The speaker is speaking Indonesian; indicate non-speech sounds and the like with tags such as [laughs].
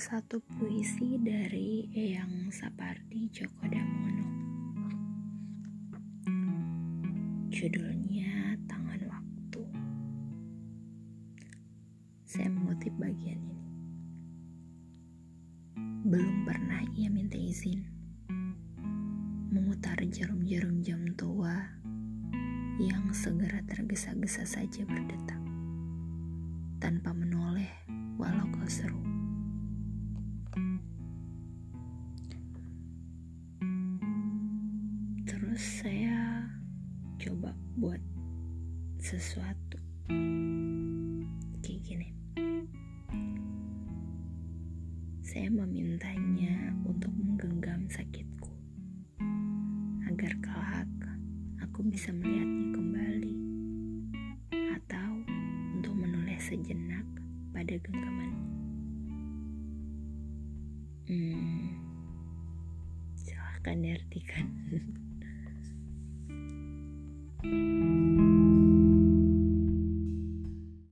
satu puisi dari Eyang Sapardi Djoko Damono. Judulnya Tangan Waktu. Saya mengutip bagian ini. Belum pernah ia minta izin memutar jarum-jarum jam tua yang segera tergesa-gesa saja berdetak tanpa menoleh walau kau seru. Saya coba buat sesuatu kayak gini. Saya memintanya untuk menggenggam sakitku agar kelak aku bisa melihatnya kembali atau untuk menoleh sejenak pada genggamannya. Hmm, silahkan diartikan. [laughs]